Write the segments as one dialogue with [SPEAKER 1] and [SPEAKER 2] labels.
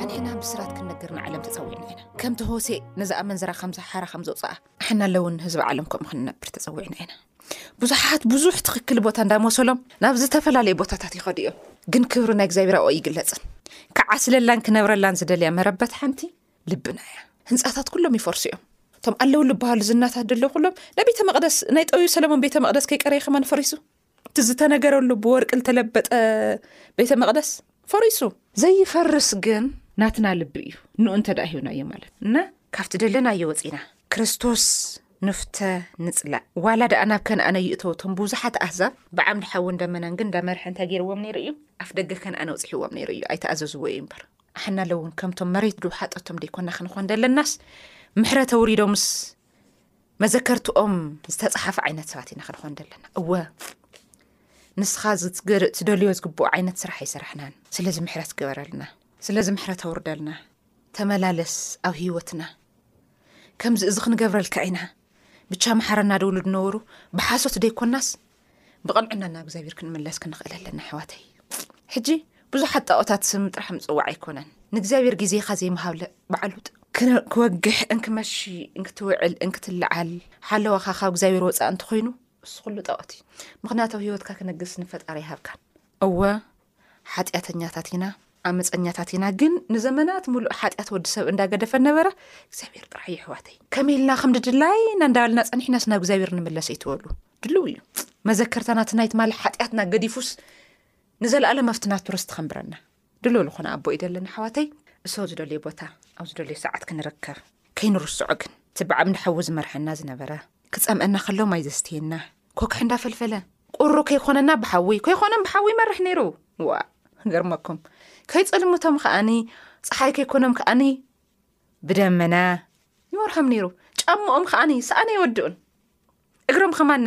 [SPEAKER 1] ኣንሕና ብስራት ክንነግር ንዓለም ተጸዊዕና ኢና ከምቲ ሆሴእ ነዛ ኣመንዝራ ከምዛ ሓራ ከምዘውጽኣ ንሕና ኣለውን ህዝቢ ዓለም ከምኡ ክንነብር ተፀዊዕና ኢና ብዙሓት ብዙሕ ትኽክል ቦታ እንዳመሰሎም ናብ ዝተፈላለዩ ቦታታት ይኸዱ እዮም ግን ክብሪ ናይ እግዚኣብሔር ኣኦ ይግለፅን ክዓስለላን ክነብረላን ዝደልያ መረበት ሓንቲ ልብና እያ ህንፃታት ኩሎም ይፈርሱ እዮም እቶም ኣለውሉ በሃሉ ዝናታት ደለዉ ኩሎም ናይ ቤተ መቅደስ ናይ ጠውዩ ሰለሞን ቤተ መቅደስ ከይቀረየ ከማን ፈሪሱ እቲ ዝተነገረሉ ብወርቂ ዝተለበጠ ቤተ መቕደስ ፈሪሱ ዘይፈርስ ግን ናትና ልቢ እዩ ንኡ እንተ ደኣ ሂብናዮ ማለት እና ካብቲ ደለናዮ ወፂና ክርስቶስ ንፍተ ንፅላእ ዋላ ደኣ ናብ ከነኣነ ይእተወቶም ብዙሓት ኣህዛብ ብዓምዲ ሓውን ደመናን ግን ዳመርሐ እንተገይርዎም ነይሩ እዩ ኣፍ ደገ ከነኣነ ውፅሕዎም ነይሩ እዩ ኣይተኣዘዝዎ እዩ እምበር ኣሓና ኣለውን ከምቶም መሬት ዶ ሓጠቶም ደይኮና ክንኾን ደለናስ ምሕረተ ውሪዶምስ መዘከርትኦም ዝተፅሓፈ ዓይነት ሰባት ኢና ክንኾን ዘለና እወ ንስኻ ዝትደልዮ ዝግብኡ ዓይነት ስራሕ ኣይሰራሕናን ስለዚ ምሕረት ግበረልና ስለዚ ምሕረት ኣውርደልና ተመላለስ ኣብ ሂወትና ከምዚ እዚ ክንገብረልካ ኢና ብቻ መሓረና ደውሉ ዝነበሩ ብሓሶት ዘይኮናስ ብቐንዕና ናብ እግዚኣብሔር ክንምለስ ክንኽእል ኣለና ኣሕዋተይ ሕጂ ብዙሓት ጣኦታት ስም ጥራሕ ምፅዋዕ ኣይኮነን ንእግዚኣብሔር ግዜኻ ዘይምሃብለ በዓሉጥ ክወግሕ እንክመሺ እንክትውዕል እንክትለዓል ሓለዋኻ ካብ እግዚኣብሔር ወፃኢ እንትኮይኑ እሱ ኩሉ ጣኦት እዩ ምክንያቱ ሂወትካ ክነግስ ንፈጣሪ ይሃብካ እወ ሓጢኣተኛታት ኢና ኣመፀኛታት ኢና ግን ንዘመናት ሙሉእ ሓጢኣት ወዲ ሰብ እንዳገደፈ ነበረ እግዚኣብሔር ጥራሕ ይሕዋተይ ከመይ ኢልና ከምድድላይ ናእንዳበልና ፀኒሕናስ ናብ እግዚኣብሔር ንምለሰ ይትበሉ ድልው እዩ መዘከርታናት ናይ ትማሊ ሓጢኣትና ገዲፉስ ንዘለኣለም ኣብቲ ናቱ ርስቲ ከንብረና ድልው ዝኾነ ኣቦ እዩ ደለና ኣሕዋተይ እሶ ዝደልዮ ቦታ ኣብ ዝደልዮ ሰዓት ክንርከብ ከይንርስዖ ግን ትበዓብ ንሐዊ ዝመርሐና ዝነበረ ክፀምአና ከሎ ማይ ዘስትየና ኮክሕ እንዳፈልፈለ ቁሩ ከይኮነና ብሓዊ ከይኮነ ብሓዊ ይመርሕ ነይሩ ዋ ገርመኩም ከይፀልምቶም ከዓኒ ፀሓይ ከይኮኖም ከዓኒ ብደመና ይመርሖም ነይሩ ጫምኦም ከዓኒ ሰኣነ ይወድኡን እግሮም ከማን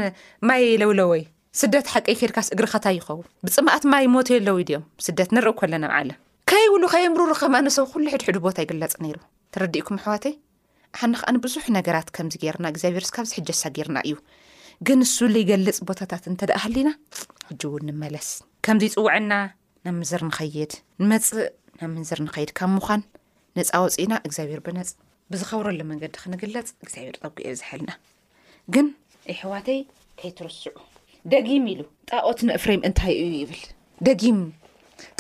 [SPEAKER 1] ማይ የለውለወይ ስደት ሓቀይ ኬድካስ እግርካ ታይ ይኸውን ብፅማኣት ማይ ሞት የለውዩ ድዮም ስደት ንርኢ ኮለና ብዓለም ከይብሉ ከየምርሩ ከማን ሰብ ኩሉ ሕድሕዱ ቦታ ይግለፅ ነይሩ ተረዲእኩም ኣሕዋተይ ሓና ከኣ ንብዙሕ ነገራት ከምዚ ገርና እግዚኣብሔር ስካብ ዝሕጀሳ ገርና እዩ ግን ንሱ ዘይገልፅ ቦታታት እንተ ደኣ ሃሊና ሕጂ እውን ንመለስ ከምዚ ይፅውዐና ናብ ምንዝር ንኸይድ ንመፅእ ናብ ምንዝር ንኸይድ ካብ ምዃን ነፃ ወፅእና እግዚኣብሔር ብነፅ ብዝኸብረሉ መንገዲ ክንግለፅ እግዚኣብሔር ጠጉ እዮ ዝሐልና ግን የሕዋተይ ከይትርስዑ ደጊም ኢሉ ጣኦት ንእፍሬም እንታይ እዩ ይብል ደጊም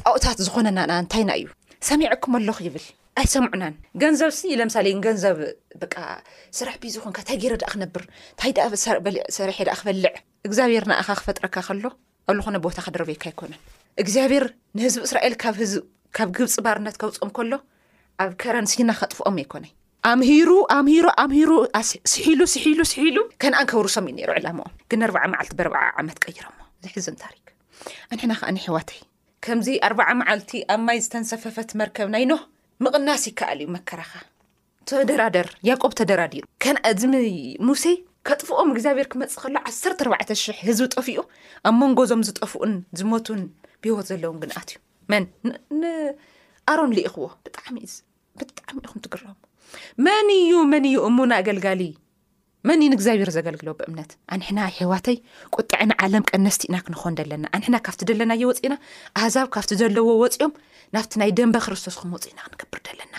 [SPEAKER 1] ጣኦታት ዝኾነና ና እንታይና እዩ ሰሚዐኩም ኣለኹ ይብል ኣይሰምዑናን ገንዘብ ሲ ለምሳሌ ገንዘብ በቃ ስራሕ ቢዙ ኮንካ እንታይ ገይረ ዳኣ ክነብር እንታይ ዳኣ በሊዕ ሰሪሐ ዳኣ ክበልዕ እግዚኣብሔር ንኣኻ ክፈጥረካ ከሎ ኣብ ልኾነ ቦታ ክድረበካ ኣይኮነን እግዚኣብሔር ንህዝቢ እስራኤል ካብ ግብፂ ባርነት ከውፅኦም ከሎ ኣብ ከረን ሲና ከጥፍኦም ኣይኮነይ ኣምሂሩ ኣምሂሩ ኣምሂሩ ስሒሉ ስሒሉ ስሒሉ ከነኣን ከብርሶም እዩ ነይሩ ዕላማኦም ግን ኣርባዓ መዓልቲ ብርባዓ ዓመት ቀይሮሞ ዝሕዝን ታሪክ ኣንሕና ከዓ ንሕዋተይ ከምዚ ኣርባዓ መዓልቲ ኣብ ማይ ዝተንሰፈፈት መርከብ ናይ ኖህ ምቕናስ ይከኣል እዩ መከራኻ ተደራደር ያቆብ ተደራዲሩ ከነእዝሚ ሙሴ ከጥፍኦም እግዚኣብሔር ክመፅእ ከሎ ዓሰርተ ኣርባዕተ ሽሕ ህዝቢ ጠፍኡ ኣብ መንጎ ዞም ዝጠፍኡን ዝሞቱን ብሂወት ዘለውን ግን ኣትዩ መን ንኣሮን ልኢኽዎ ብጣዕሚ ብጣዕሚ ኢኹም ትግረሙ መን እዩ መን እዩ እሙን ኣገልጋሊ መን እዩ ንእግዚኣብሔር ዘገልግሎ ብእምነት ኣንሕና ኣሕዋተይ ቁጥዐ ንዓለም ቀነስቲ ኢና ክንኾን ደለና ኣንሕና ካብቲ ደለናዮ ወፅእና ኣህዛብ ካብቲ ዘለዎ ወፂኦም ናብቲ ናይ ደንበ ክርስቶስ ኹም ወፅእና ክንገብር ደለና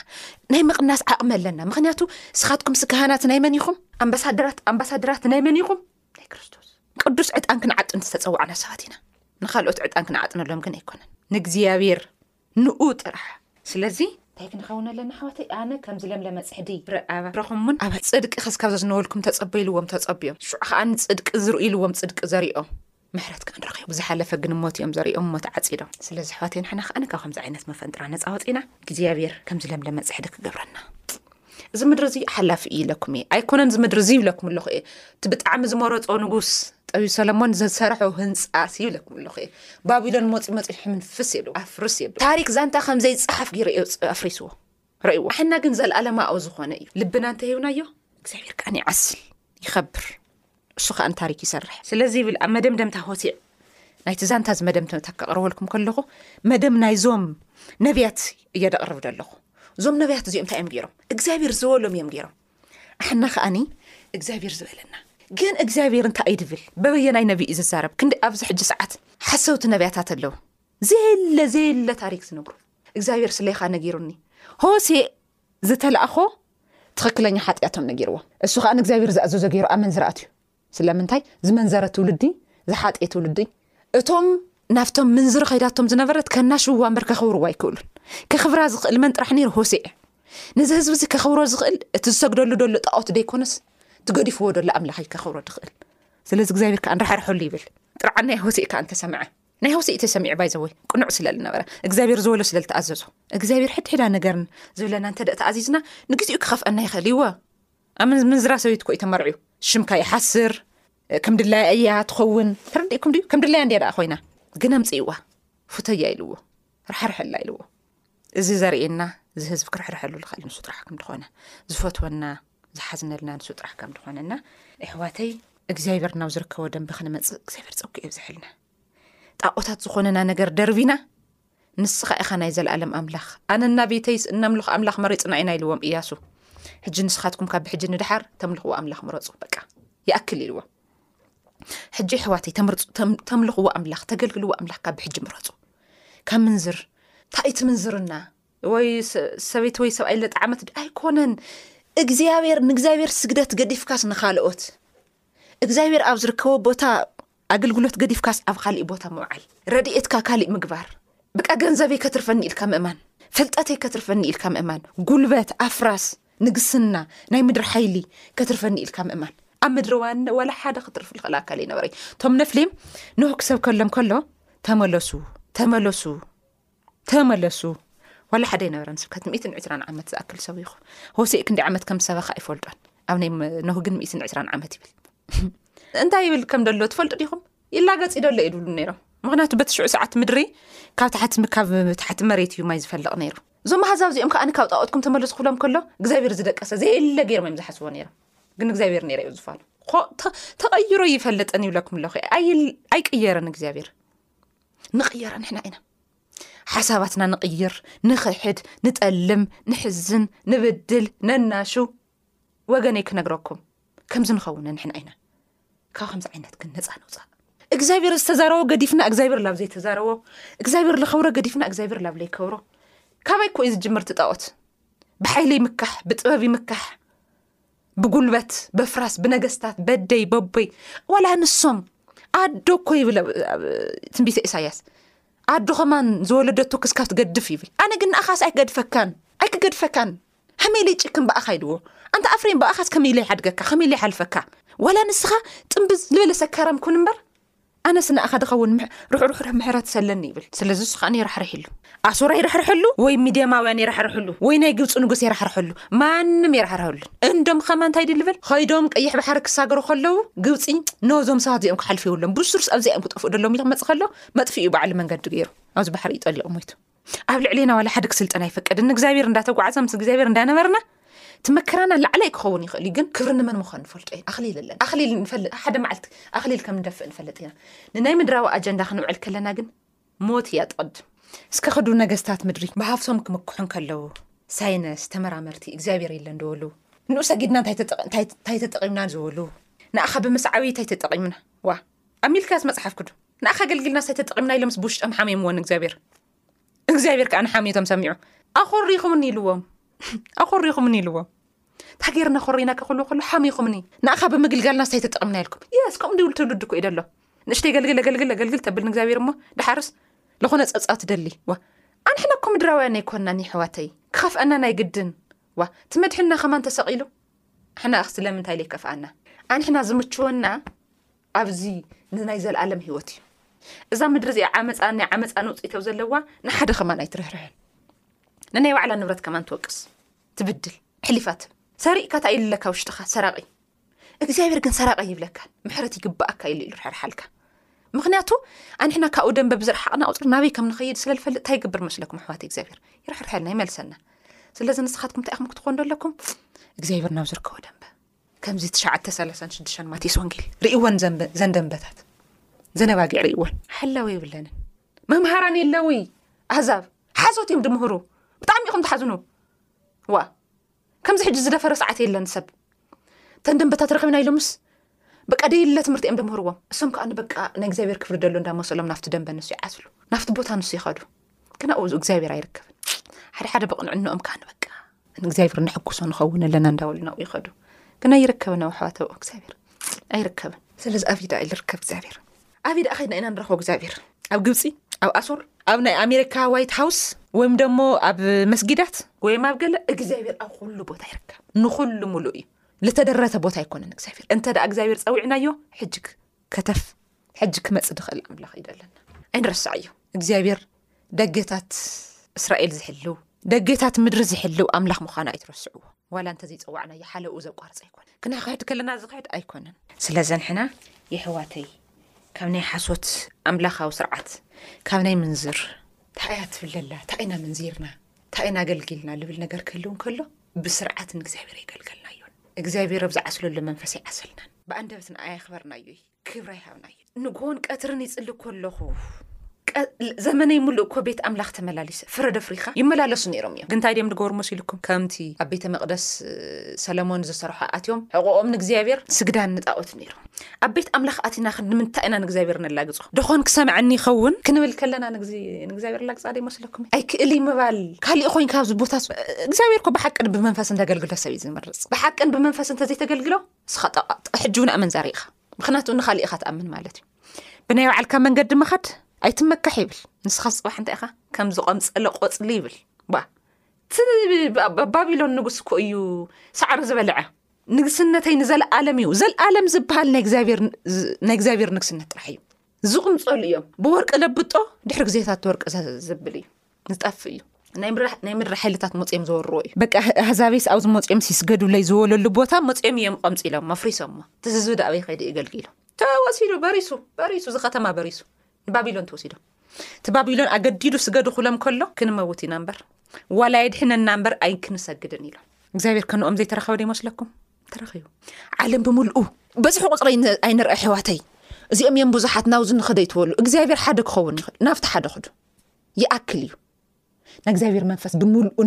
[SPEAKER 1] ናይ ምቕናስ ዓቕሚ ኣለና ምክንያቱ ንስኻትኩም ስ ካህናት ናይ መን ኢኹም ኣምባሳደራት ኣምባሳደራት ናይ መን ኢኹም ናይ ክርስቶስ ቅዱስ ዕጣን ክንዓጥን ዝተፀዋዕና ሰባት ኢና ንካልኦት ዕጣን ክንዓጥነሎም ግን ኣይኮነን ንእግዚኣብሔር ንኡ ጥራሕ ስለዚ ታይ ክንኸውን ኣለና ኣሕዋተይ ኣነ ከምዚ ለምለመ ፅሕዲ ፍረ ኣበ ረኹሙን ኣበ ፅድቂ ከስካብ ዘዝነወልኩም ተፀበዩ ኢልዎም ተፀብዮም ሽዑ ኸኣ ንፅድቂ ዝርኡ ኢልዎም ፅድቂ ዘሪኦም ምሕረት ከኣ ንረኺቡ ዝሓለፈ ግን ሞት እዮም ዘሪኦም ሞት ዓፂዶም ስለዚ ኣሕዋተይ ንሕና ኸኣ ካብ ከምዚ ዓይነት መፈንጥራ ነፃ ወፂእና እግዚኣብሔር ከምዚ ለምለመ ፅሕዲ ክገብረና እዚ ምድሪ እዚ ሓላፊ እዩ ኢለኩም እየ ኣይኮነን እዚ ምድሪ እዚ ይብለኩም ኣለኹ እየ እቲ ብጣዕሚ ዝመረፆ ንጉስ ጠቢብ ሰለሞን ዘሰርሖ ህንፃስ ይብለኩም ኣለኹ እየ ባቢሎን ሞፂ መፂ ሕምንፍስ የሉ ኣፍርስ የሉ ታሪክ ዛንታ ከምዘይ ፀሓፍ ገይሩ እዩ ኣፍሪስዎ ረእዎ ኣሕና ግን ዘለኣለማኦ ዝኾነ እዩ ልብና እንተሂብናዮ እግዚኣብሔር ከዓ ይዓስል ይኸብር እሱ ከኣ ንታሪክ ይሰርሕ። ስለዚ ይብል ኣብ መደምደምታ ሆቲዕ ናይቲ ዛንታ እዚ መደምደምታ ከቕርበልኩም ከለኹ መደም ናይዞም ነብያት እየ ደቕርብ ደለኹ እዞም ነብያት እዚኦም እንታይ እዮም ገይሮም እግዚኣብሔር ዝበሎም እዮም ገይሮም ኣሕና ከዓኒ እግዚኣብሔር ዝበለና ግን እግዚኣብሔር እንታይ ይድብል በበየናይ ነቢ እዩ ዝዛረብ ክንዲ ኣብዚ ሕጂ ሰዓት ሓሰውቲ ነብያታት ኣለዉ ዘየለ ዘየለ ታሪክ ዝነብሩ እግዚኣብሔር ስለይካ ነጊሩኒ ሆሴ ዝተላእኮ ትኽክለኛ ሓጥያቶም ነጊርዎ እሱ ከኣ ንእግዚኣብሔር ዝኣዘዞ ገይሩ ኣመንዝራ ኣትዩ ስለምንታይ ዝመንዘረ ትውልዲ ዝሓጥየ ትውልዲ እቶም ናብቶም ምንዝሪ ከይዳቶም ዝነበረት ከናሽውዋ እምበር ከኽብርዎ ኣይክእሉን ከኽብራ ዝኽእል መን ጥራሕ ነይሩ ሆሴ እዩ ነዚ ህዝቢ እዚ ከኽብሮ ዝኽእል እቲ ዝሰግደሉ ደሎ ጣዖት ደይኮነስ ትገዲፍዎ ደሎ ኣምላኽ እዩ ከኽብሮ ድኽእል ስለዚ እግዚኣብሔር ከዓ ንራሕርሐሉ ይብል ጥርዓናይ ሆሴ ከዓ እንተሰምዐ ናይ ሆሴኢ ተሰሚዑ ባይዘወይ ቅኑዕ ስለ ዝነበረ እግዚኣብሔር ዝበሎ ስለ ዝተኣዘዞ እግዚኣብሔር ሕድሕዳ ነገርን ዝብለና እንተ ደእ ተኣዚዝና ንግዜኡ ክኸፍአና ይኽእል ይወ ኣብ ምንዝራ ሰበይት ኮእዩ ተመርዑ ሽምካ ይሓስር ከም ድላያ እያ ትኸውን ተረዲእኩም ድዩ ከም ድላያ እንድያ ደኣ ኮይና ግን ኣምፅእዋ ፍተያ ኢልዎ ርሓርሐላ ኢልዎ እዚ ዘርእየና እዚ ህዝቢ ክርሕርሐሉ ዝኽእል ንሱ ጥራሕ ከም ድኾነ ዝፈትወና ዝሓዝነልና ንሱ ጥራሕ ከም ድኾነና ኣሕዋተይ እግዚኣብሔር ናብ ዝርከቦ ደንበ ክንመፅእ እግዚኣብሔር ፀኩ የብዝሐልና ጣቆታት ዝኾነና ነገር ደርቢና ንስኻ ኢኻ ናይ ዘለኣለም ኣምላኽ ኣነ እና ቤተይስ እነምልኽ ኣምላኽ መሪፅና ኢና ኢልዎም እያሱ ሕጂ ንስኻትኩም ካብ ብሕጂ ንድሓር ተምልኽዎ ኣምላኽ ምረፁ በቃ ይኣክል ኢልዎም ሕጂ ኣሕዋተይ ተምርፁ ተምልኽዎ ኣምላኽ ተገልግልዎ ኣምላኽ ካብ ብሕጂ ምረፁ ካብ ምንዝር እንታይ ትምንዝርና ወይ ሰበይቲ ወይ ሰብኣይ ለጣዓመት ኣይኮነን እግዚኣብሔር ንእግዚኣብሔር ስግደት ገዲፍካስ ንካልኦት እግዚኣብሔር ኣብ ዝርከቦ ቦታ ኣገልግሎት ገዲፍካስ ኣብ ካሊእ ቦታ ምውዓል ረድኤትካ ካሊእ ምግባር ብቃ ገንዘበይ ከትርፈኒ ኢልካ ምእማን ፍልጠተይ ከትርፈኒ ኢልካ ምእማን ጉልበት ኣፍራስ ንግስና ናይ ምድሪ ሓይሊ ከትርፈኒ ኢልካ ምእማን ኣብ ምድሪ ዋን ዋላ ሓደ ክትርፍ ዝኽእል ኣካል ይነበረ እቶም ነፍሊም ኖህ ክሰብ ከሎም ከሎ ተመለሱ ተመለሱ ተመለሱ ዋላ ሓደ ይነበረን ስብከት ሚትን ዕስራን ዓመት ዝኣክል ሰው ይኹ ሆሴእ ክንዲ ዓመት ከም ሰበካ ኣይፈልጦን ኣብ ናይ ኖህ ግን ሚትን ዕስራን ዓመት ይብል እንታይ ይብል ከም ደሎ ትፈልጡ ዲኹም ይላገፂ ደሎ ዩ ድብሉ ነይሮም ምክንያቱ በቲ ሽዑ ሰዓት ምድሪ ካብ ትሓትሚ ካብ ትሓቲ መሬት እዩ ማይ ዝፈልቕ ነይሩ እዞም ኣህዛብ እዚኦም ከኣ ካብ ጣዖትኩም ተመለሱ ክብሎም ከሎ እግዚኣብሔር ዝደቀሰ ዘየለ ገይሮም እዮም ዝሓስቦ ነይሮም ግን እግዚኣብሔር ነይረ እዩ ዝፋሉ ተቐይሮ ይፈልጥን ይብለኩም ኣለኹ ኣይቅየርን እግዚኣብሔር ንቕየረ ንሕና ኢና ሓሳባትና ንቕይር ንኽሕድ ንጠልም ንሕዝን ንብድል ነናሹ ወገነይ ክነግረኩም ከምዚ ንኸውን ንሕና ኢና ካብ ከምዚ ዓይነት ግን ነፃ ነውፃእ እግዚኣብሔር ዝተዛረቦ ገዲፍና እግዚኣብሔር ላብ ዘይተዛረቦ እግዚኣብሔር ዝኸብሮ ገዲፍና እግዚኣብሔር ላብ ዘይከብሮ ካበይ ኮ እዩ ዝጅምር እቲ ጣዖት ብሓይሊ ይምካሕ ብጥበብ ይምካሕ ብጉልበት በፍራስ ብነገስታት በደይ በቦይ ዋላ ንሶም ኣዶ እኮ ይብል ትንቢተ ኢሳያስ ኣዶ ኸማን ዝወለደቶ ክስካብ ትገድፍ ይብል ኣነ ግን ንኣኻስ ኣይገድፈካን ኣይክገድፈካን ከመይ ኢለይ ጭክን ብኣኻ ይድዎ ኣንተ ኣፍሬም ብኣኻስ ከመይ ኢለይ ሓድገካ ከመይ ኢለይ ሓልፈካ ዋላ ንስኻ ጥምብዝ ዝበለ ሰካራም ኩን እምበር ኣነስ ንኣኻ ድኸውን ርሕርሕር ምሕረት ሰለኒ ይብል ስለዚ ንሱ ከዓኒ ይራሕርሕሉ ኣሱራ ይራሕርሕሉ ወይ ሚድያማውያን ይራሕርሕሉ ወይ ናይ ግብፂ ንጉስ ይራሕርሕሉ ማንም ይራሕርሕሉ እንዶም ከማ እንታይ ድልብል ኸይዶም ቀይሕ ባሕሪ ክሳገሩ ከለዉ ግብፂ ነዞም ሰባት እዚኦም ክሓልፍ የብሎም ብሱርስ ኣብዚኣ እዮም ክጠፍኡ ደሎም ኢሉ ክመፅእ ከሎ መጥፍኡ ባዕሉ መንገዲ ገይሩ ኣብዚ ባሕሪ እዩ ጠሊቑ ሞይቱ ኣብ ልዕሌና ዋላ ሓደ ክስልጠን ኣይፈቀድን ንእግዚኣብሔር እንዳተጓዓዘ ምስ እግዚኣብሔር እንዳነበርና እቲ መከራና ላዕላይ ክኸውን ይኽእል እዩ ግን ክብሪ ንመን ምዃን ንፈልጦ ኢና ኣኽሊል ኣለና ኣኽሊል ንፈልጥ ሓደ መዓልቲ ኣኽሊል ከም ንደፍእ ንፈልጥ ኢና ንናይ ምድራዊ ኣጀንዳ ክንውዕል ከለና ግን ሞት እያ ትቐድም እስከ ክዱ ነገስታት ምድሪ ብሃፍቶም ክምክሑ ከለዉ ሳይነስ ተመራመርቲ እግዚኣብሔር የለን ዝበሉ ንኡሰ ጊድና እንታይ ተጠቒምና ዝበሉ ንኣኻ ብምስዓዊ እንታይ ተጠቒምና ዋ ኣሚልካ ዝመጽሓፍ ክዱ ንኣኻ ኣገልግልና ሰተ ጥቒምና ኢሎምስ ብውሽጦም ሓሚዮምዎ ንእግዚኣብሔር እግዚኣብሔር ከዓ ንሓሚዮቶም ሰሚዑ ኣኾሪኹምኒ ኢልዎም ኣኾሪኹምኒ ኢልዎም እንታይ ገይርና ኮሪናካ ክብሉ ከሎ ሓሚኹምኒ ንኣኻ ብምግልጋልና ሳይ ተጠቕምና ኢልኩም የስ ከምኡ ድብል ትውልድ ኮ እዩ ደሎ ንእሽተይ ገልግል ኣገልግል ኣገልግል ተብል ንእግዚኣብሔር እሞ ድሓርስ ዝኾነ ፀፃ ትደሊ ዋ ኣንሕና ኮ ምድራውያን ኣይኮናን ይሕዋተይ ክኸፍአና ናይ ግድን ዋ እቲ መድሕና ከማን ተሰቒሉ ኣሕናኽ ስለምንታይ ለይከፍኣና? ኣንሕና ዝምችወና ኣብዚ ንናይ ዘለኣለም ህይወት እዩ። እዛ ምድሪ እዚኣ ዓመፃን ናይ ዓመፃን ውፅኢት ዘለዋ ንሓደ ከማን ኣይትርሕርሕን ንናይ ባዕላ ንብረት ከማን ትወቅስ ትብድል ሕሊፋት ሰሪእካ እንታይ ኢልለካ ውሽጥኻ ሰራቂ እግዚኣብሔር ግን ሰራቂ ይብለካ ምሕረት ይግባኣካ ኢሉ ኢሉ ርሕርሓልካ ምክንያቱ ኣንሕና ካብኡ ደንበ ብዝረሓቕና ቁፅሪ ናበይ ከም ንኸይድ ስለ ልፈልጥ እንታይ ይግብር መስለኩም ኣሕዋት እግዚኣብሔር ይርሕርሐልና ይመልሰና ስለዚ ንስኻትኩም እንታይ ኢኹም ክትኾኑ ደለኩም እግዚኣብሔር ናብ ዝርከቦ ደንበ ከምዚ ትሸዓተ ሰላሳን ሽዱሽተን ማቴስ ወንጌል ርእወን ዘንደንበታት ዘነባጊዕ ርእወን ሓላዊ ይብለንን መምሃራን የለውይ ኣዛብ ሓሶት እዮም ድምህሩ ብጣዕሚ ኢኹም ትሓዝኑ ዋ ከምዚ ሕጂ ዝደፈረ ሰዓት የለን ሰብ እተን ደንበታት ረኪብና ኢሎምስ በቃ ደይለ ትምህርቲ እዮም ደምህርዎም እሶም ከዓኒ በቃ ናይ እግዚኣብሔር ክፍሪ ደሎ እንዳመሰሎም ናብቲ ደንበ ንሱ ይዓስሉ ናብቲ ቦታ ንሱ ይኸዱ ግና ኡኡ እግዚኣብሔር ኣይርከብን ሓደ ሓደ ብቕንዕንኦም ከዓኒ በቃ ንእግዚኣብሔር ንሕጉሶ ንኸውን ኣለና እንዳበሉ ናብኡ ይኸዱ ግና ይርከብን ኣብ ኣሕዋት ኣብኡ እግዚኣብሔር ኣይርከብን ስለዚ ኣብዩ ዳኣ ኢልርከብ እግዚኣብሔር ኣበይ ደኣ ከድና ኢና ንረኽቦ እግዚኣብሔር ኣብ ግብፂ ኣብ ኣሶር ኣብ ናይ ኣሜሪካ ዋይት ሃውስ ወይም ደሞ ኣብ መስጊዳት ወይም ኣብ ገለ እግዚኣብሔር ኣብ ኩሉ ቦታ ይርከብ ንኩሉ ሙሉእ እዩ ዝተደረተ ቦታ ኣይኮነን እግዚኣብሔር እንተ ደኣ እግዚኣብሔር ፀዊዕናዮ ሕጂ ከተፍ ሕጂ ክመፅ ድኽእል ኣምላኽ ይደለና ኣይንረሳዕ እዩ እግዚኣብሔር ደገታት እስራኤል ዝሕልው ደገታት ምድሪ ዝሕልው ኣምላኽ ምዃኑ ኣይትረስዕዎ ዋላ እንተዘይፀዋዕናዮ ሓለኡ ዘቋርፅ ኣይኮነ ክነክሕድ ከለና ዝክሕድ ኣይኮነን ስለ ዘንሕና የሕዋተይ ካብ ናይ ሓሶት ኣምላኻዊ ስርዓት ካብ ናይ ምንዝር ታእያ ትብለላ ታይና ምንዚርና ታይና ኣገልጊልና ልብል ነገር ክህልው እንከሎ ብስርዓት ንእግዚኣብሔር የገልገልናዮን እግዚኣብሔር ኣብዝዓስለሉ መንፈስ ይዓሰልናን ብኣንደበትና ኣየክበርናዮ ክብራ ይሃብና እዩ ንግሆን ቀትርን ይጽሊ እኮ ኣለኹ ዘመነይ ምሉእ እኮ ቤት ኣምላኽ ተመላሊሰ ፍረደ ፍሪኻ ይመላለሱ ነይሮም እዮም ግን እንታይ ድም ዝገበሩ መሲልኩም ከምቲ ኣብ ቤተ መቅደስ ሰለሞን ዝሰርሖ ኣትዮም ሕቕኦም ንእግዚኣብሔር ስግዳን ንጣዖት ነይሩ ኣብ ቤት ኣምላኽ ኣቲና ክ ንምንታይ ኢና ንእግዚኣብሔር ነላግጾ ደኾን ክሰምዐኒ ይኸውን ክንብል ከለና ንእግዚኣብሔር ላግጻ ዶ ይመስለኩም ኣይክእል ምባል ካሊእ ኮይን ካብዚ ቦታ እግዚኣብሔር ኮ ብሓቅን ብመንፈስ እንተገልግሎ ሰብ እዩ ዝምርጽ ብሓቅን ብመንፈስ እንተዘይተገልግሎ ንስኻ ጠቃ ሕጂ እውን ኣመንዛሪ ኢኻ ምክንያቱ ንካሊእ ኢካ ትኣምን ማለት እዩ ብናይ ባዓልካ መንገዲ ምካድ ኣይትመካሕ ይብል ንስኻ ፅባሕ እንታይ ኢኻ ከም ዝቆምፀለ ቆፅሊ ይብል ባ እቲባቢሎን ንጉስ እኮ እዩ ሳዕሪ ዝበልዐ ንግስነተይ ንዘለኣለም እዩ ዘለኣለም ዝበሃል ናይ እግዚኣብሔር ንግስነት ጥራሕ እዩ ዝቕምፀሉ እዮም ብወርቂ ለብጦ ድሕሪ ግዜታት ወርቂ ዘብል እዩ ንጠፍ እዩ ናይ ምድሪ ሓይልታት መፅኦም ዘወርዎ እዩ በቃ ኣህዛቤስ ኣብዚ መፅኦም ሲስገዱለይ ዝወለሉ ቦታ መፅኦም እዮም ቐምፂ ኢሎም መፍሪሶሞ እቲ ህዝቢ ዳኣ ኣበይ ከይዲ እገልጊሉ ተወሲዱ በሪሱ በሪሱ እዚ ከተማ በሪሱ ንባቢሎን ተወሲዶ እቲ ባቢሎን ኣገዲዱ ስገዱ ክሎም ከሎ ክንመውት ኢና እምበር ዋላ የድሕነና እምበር ኣይክንሰግድን ኢሎም እግዚኣብሔር ከንኦም ዘይተረኸበ ዶ ይመስለኩም ተረኺቡ ዓለም ብምልኡ በዝሒ ቁፅሪ ኣይንርአ ሕዋተይ እዚኦም እዮም ብዙሓት ናብዚ ንኸደ ይትበሉ እግዚኣብሔር ሓደ ክኸውን ይኽእል ናብቲ ሓደ ክዱ ይኣክል እዩ ናይ እግዚኣብሔር መንፈስ ብምልኡ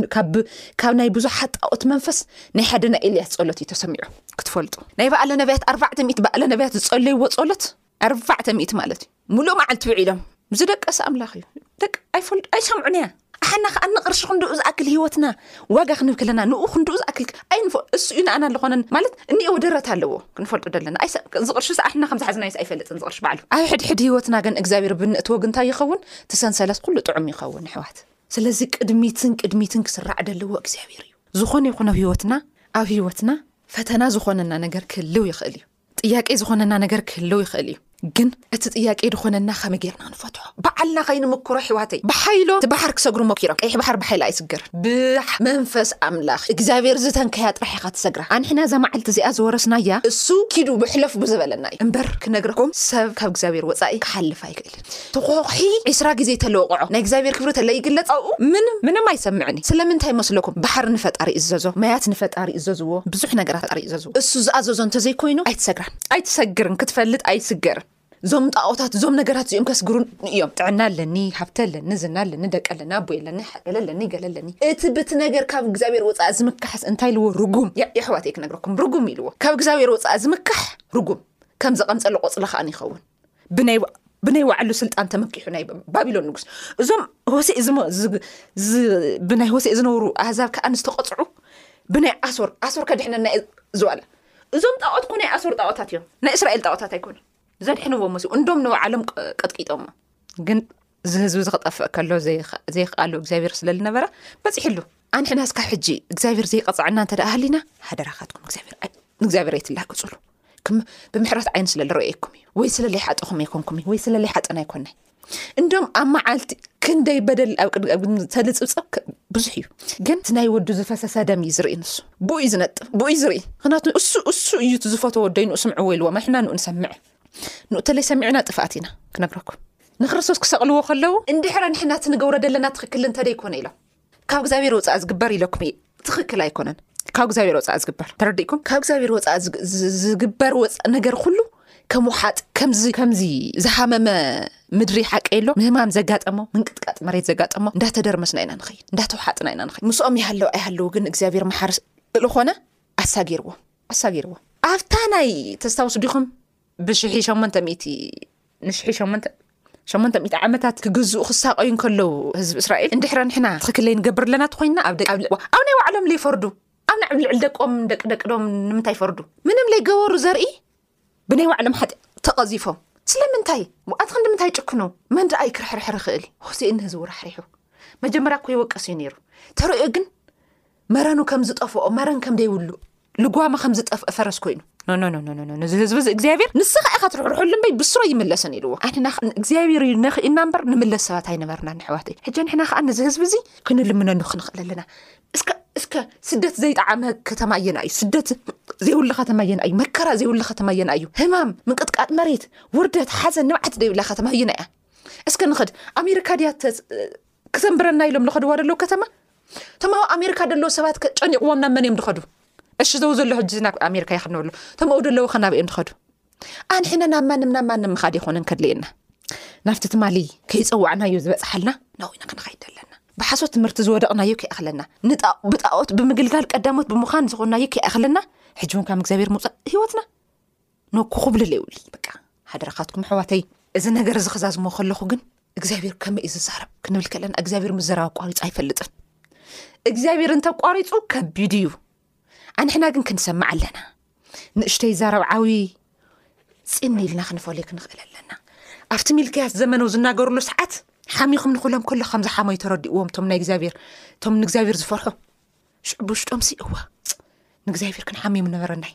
[SPEAKER 1] ካብ ናይ ብዙሓት ጣኦት መንፈስ ናይ ሓደ ናይ ኤልያስ ጸሎት እዩ ተሰሚዑ ክትፈልጡ ናይ በዓለ ነብያት ኣርባዕተ ሚእት በዓለ ነብያት ዝጸለይዎ ጸሎት ኣርባዕተ ሚእት ማለት እዩ ሙሉእ መዓልቲ ውዒሎም ዝደቀሰ ኣምላኽ እዩ ደቂ ኣይፈልጡ ኣይሰምዑን እያ ኣሓና ከዓ ንቕርሺ ክንድኡ ዝኣክል ህይወትና ዋጋ ክንብ ከለና ንኡ ክንድኡ ዝኣክል ኣይንፎ እሱእዩ ንኣና ኣለኾነን ማለት እኒኤዎ ደረት ኣለዎ ክንፈልጡ ደለና ዝቕርሺ ሰዓትና ከምዝሓዝናይስ ኣይፈልጥን ዝቕርሺ ባዕሉ ኣብ ሕድሕድ ህይወትና ግን እግዚኣብሔር ብንእትወግንታይ ይኸውን ትሰንሰለት ኩሉ ጥዑም ይኸውን ኣሕዋት ስለዚ ቅድሚትን ቅድሚትን ክስራዕ ደለዎ እግዚኣብሔር እዩ ዝኾነ ይኹነብ ህይወትና ኣብ ህይወትና ፈተና ዝኾነና ነገር ክህልው ይኽእል እዩ ጥያቄ ዝኾነና ነገር ክህልው ይኽእል እዩ ግን እቲ ጥያቄ ድኾነና ከመይ ጌርና ንፈትሖ በዓልና ከይንምክሮ ሕዋተይ ብሓይሎ እቲ ባሕር ክሰግሩ ሞኪሮም ቀይሕ ባሕር ብሓይሊ ኣይስገርን ብመንፈስ ኣምላኽ እግዚኣብሔር ዝተንከያ ጥራሕ ኢኻ ትሰግራ ኣንሕና እዛ መዓልቲ እዚኣ ዝወረስናያ እሱ ኪዱ ብሕለፍ ብዝበለና እዩ እምበር ክነግረኩም ሰብ ካብ እግዚኣብሔር ወፃኢ ክሓልፍ ኣይክእልን ትኾሕዂሒ ዕስራ ግዜ ተለውቕዖ ናይ እግዚኣብሔር ክብሪ ተለይግለጽ ኣብኡ ምንም ምንም ኣይሰምዕን እዩ ስለምንታይ መስለኩም ባሕሪ ንፈጣሪ እዘዞ ማያት ንፈጣሪ እዘዝዎ ብዙሕ ነገራት ፈጣሪ እዘዝዎ እሱ ዝኣዘዞ እንተዘይኮይኑ ኣይትሰግራን ኣይትሰግርን ክትፈልጥ ኣይስገርን ዞም ጣኦታት ዞም ነገራት እዚኦም ከስግሩን እዮም ጥዕና ኣለኒ ሃብተ ኣለኒ ዝና ኣለኒ ደቂ ኣለኒ ኣቦይ ኣለኒ ገለ ኣለኒ ገለ ኣለኒ እቲ ብቲ ነገር ካብ እግዚኣብሔር ወፃኢ ዝምካሕስ እንታይ ልዎ ርጉም የሕዋተይ ክነግረኩም ርጉም ኢልዎ ካብ እግዚኣብሔር ወፃኢ ዝምካሕ ርጉም ከም ዘቐምፀሉ ቆፅሊ ከኣ ይኸውን ብናይ ባዕሉ ስልጣን ተመኪሑ ናይ ባቢሎን ንጉስ እዞም ሆሴእ ብናይ ሆሴእ ዝነብሩ ኣህዛብ ከዓ ንዝተቐፅዑ ብናይ ኣሶር ኣሶር ከድሕነና ዝዋላ እዞም ጣዖት ኮ ናይ ኣሶር ጣዖታት እዮም ናይ እስራኤል ጣዖታት ኣይኮኑ ዘድሕንዎም ሲ እንዶም ንባዓሎም ቀጥቂጦሞ ግን እዚ ህዝቢ እዚ ክጠፍእ ከሎ ዘይክኣሉ እግዚኣብሔር ስለ ዝነበረ በፂሕሉ ኣንሕና ስካብ ሕጂ እግዚኣብሔር ዘይቀፅዐና እንተ ሃሊና ሓደራካትኩም ንእግዚኣብሔር ኣይትላግፅሉ ብምሕረት ዓይኒ ስለ ዝረኣየኩም እዩ ወይ ስለ ለይሓጠኹም ኣይኮንኩም እዩ ወይ ስለ ለይሓጠና ኣይኮና እንዶም ኣብ መዓልቲ ክንደይ በደል ኣብ ቅድተልፅብፀብ ብዙሕ እዩ ግን እቲ ናይ ወዱ ዝፈሰሰ ደም እዩ ዝርኢ ንሱ ብኡ ዩ ዝነጥ ብኡ ዩ ዝርኢ ክናቱ እሱ እሱ እዩ ዝፈተዎ ደይ ንኡ ስምዕዎ ኢልዎም ኣሕና ንኡ ንሰምዐ ንኡ ተለይ ሰሚዕና ጥፍኣት ኢና ክነግረኩም ንክርስቶስ ክሰቕልዎ ከለዉ እንድሕረ ንሕና እቲ ንገብሮ ዘለና ትኽክል እንተደይኮነ ኢሎም ካብ እግዚኣብሔር ወፃኢ ዝግበር ኢለኩም እየ ትኽክል ኣይኮነን ካብ እግዚኣብሔር ወፃኢ ዝግበር ተረዲእኩም ካብ እግዚኣብሔር ወፃኢ ዝግበር ወፃእ ነገር ኩሉ ከም ውሓጥ ከምዚ ከምዚ ዝሃመመ ምድሪ ሓቂ የሎ ምህማም ዘጋጠሞ ምንቅጥቃጥ መሬት ዘጋጠሞ እንዳተደርመስና ኢና ንኸይድ እንዳተውሓጥና ኢና ንኸይድ ምስኦም ይሃለዉ ኣይሃለዉ ግን እግዚኣብሔር መሓር ዝኾነ ኣሳጊርዎ ኣሳጊርዎ ኣብታ ናይ ተስታውስ ዲኹም ብሽሒ ሸሞንተ ሚእቲ ንሽሒ ሸሞንተ ሸሞንተ ሚእቲ ዓመታት ክግዝኡ ክሳቀዩ ከለዉ ህዝቢ እስራኤል እንድሕረ ንሕና ትኽክለይ ንገብር ኣለና ትኮይንና ኣብ ደቂ ኣብ ናይ ባዕሎም ለይፈርዱ ኣብ ናይ ልዕሊ ደቆም ደቂ ደቅዶም ንምንታይ ይፈርዱ ምንም ለይገበሩ ዘርኢ ብናይ ባዕሎም ሓጢ ተቐዚፎም ስለምንታይ ኣቲ ክንዲ ምንታይ ጭክኑ መን ደኣ ዩ ክርሕርሕር ይኽእል ሆሴእኒ ህዝቡ ራሕሪሑ መጀመርያ እኮ ይወቀስ እዩ ነይሩ ተርእዮ ግን መረኑ ከም ዝጠፍኦ መረን ከም ደይብሉ ልጓመ ከም ዝጠፍእ ፈረስ ኮይኑ ኖኖኖኖኖ እዚ ህዝቢ እዚ እግዚኣብሔር ንስኻ ኢኻ ትርሕርሕሉ እምበይ ብስሮ ይምለስን ኢልዎ ኣንሕና እግዚኣብሔር እዩ ነኽ ኢና እምበር ንምለስ ሰባት ኣይነበርና ንሕዋተይ ሕጂ ንሕና ከዓ ነዚ ህዝቢ እዚ ክንልምነኑ ክንኽእል ኣለና እስከ እስከ ስደት ዘይጣዓመ ከተማ እየና እዩ ስደት ዘይብሉ ከተማ እየና እዩ መከራ ዘይብሉ ከተማ እየና እዩ ህማም ምንቅጥቃጥ መሬት ውርደት ሓዘን ንብዓት ዘይብላ ከተማ እየና እያ እስከ ንኸድ ኣሜሪካ ድያ ክሰንብረና ኢሎም ዝኸድዋ ደለዉ ከተማ እቶም ኣብ ኣሜሪካ ደለዉ ሰባት ጨኒቕዎም ናብ መን እዮም ዝኸዱ እሺ ዘው ዘሎ ሕጂ ናብ ኣሜሪካ ይክነብሎ እቶም ኣው ደለዉ ከናብ እዮም ዝኸዱ ኣንሕና ናብ ማንም ናብ ማንም ምካድ ይኮነን ከድልየና ናብቲ ትማሊ ከይፀዋዕናዩ ዝበፅሓልና ናዊና ክንኸይድ ኣለና ብሓሶት ትምህርቲ ዝወደቕናዩ ከይኣክለና ብጣኦት ብምግልጋል ቀዳሞት ብምዃን ዝኾናዩ ከይኣክለና ሕጂ እውን ካብ እግዚኣብሔር ምውፃእ ሂወትና ንኩኹብልል የውልይ በቃ ሓደራኻትኩም ኣሕዋተይ እዚ ነገር እዚ ክዛዝሞ ከለኹ ግን እግዚኣብሔር ከመይ እዩ ዝዛረብ ክንብል ከለና እግዚኣብሔር ምዘራብ ኣቋሪፁ ኣይፈልጥን እግዚኣብሔር እንተቋሪፁ ከቢድ እዩ ኣንሕና ግን ክንሰምዕ ኣለና ንእሽተይ ዛረብ ዓዊ ፅኒ ኢልና ክንፈልዩ ክንኽእል ኣለና ኣብቲ ሚልክያስ ዘመኑ ዝናገርሉ ሰዓት ሓሚኹም ንክሎም ከሎ ከምዝሓመዩ ተረድእዎም ቶም ናይ እግዚኣብሔር እቶም ንእግዚኣብሔር ዝፈርሑ ሽዑ ብውሽጦምሲ እወ ንእግዚኣብሔር ክንሓሚሙ ነበረናይ